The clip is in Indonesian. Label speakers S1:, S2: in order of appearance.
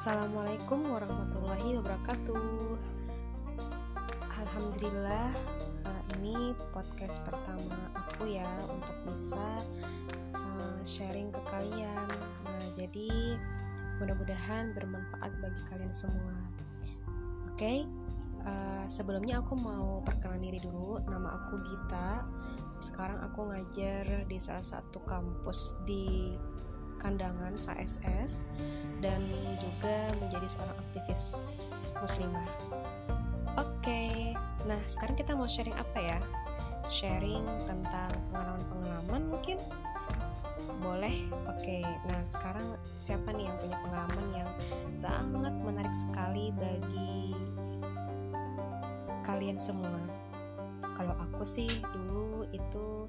S1: Assalamualaikum warahmatullahi wabarakatuh. Alhamdulillah, uh, ini podcast pertama aku ya untuk bisa uh, sharing ke kalian. Nah, jadi mudah-mudahan bermanfaat bagi kalian semua. Oke, uh, sebelumnya aku mau perkenalan diri dulu. Nama aku Gita. Sekarang aku ngajar di salah satu kampus di Kandangan KSS dan juga menjadi seorang aktivis muslimah. Oke, nah sekarang kita mau sharing apa ya? Sharing tentang pengalaman-pengalaman mungkin? Boleh? Oke, nah sekarang siapa nih yang punya pengalaman yang sangat menarik sekali bagi kalian semua? Kalau aku sih dulu itu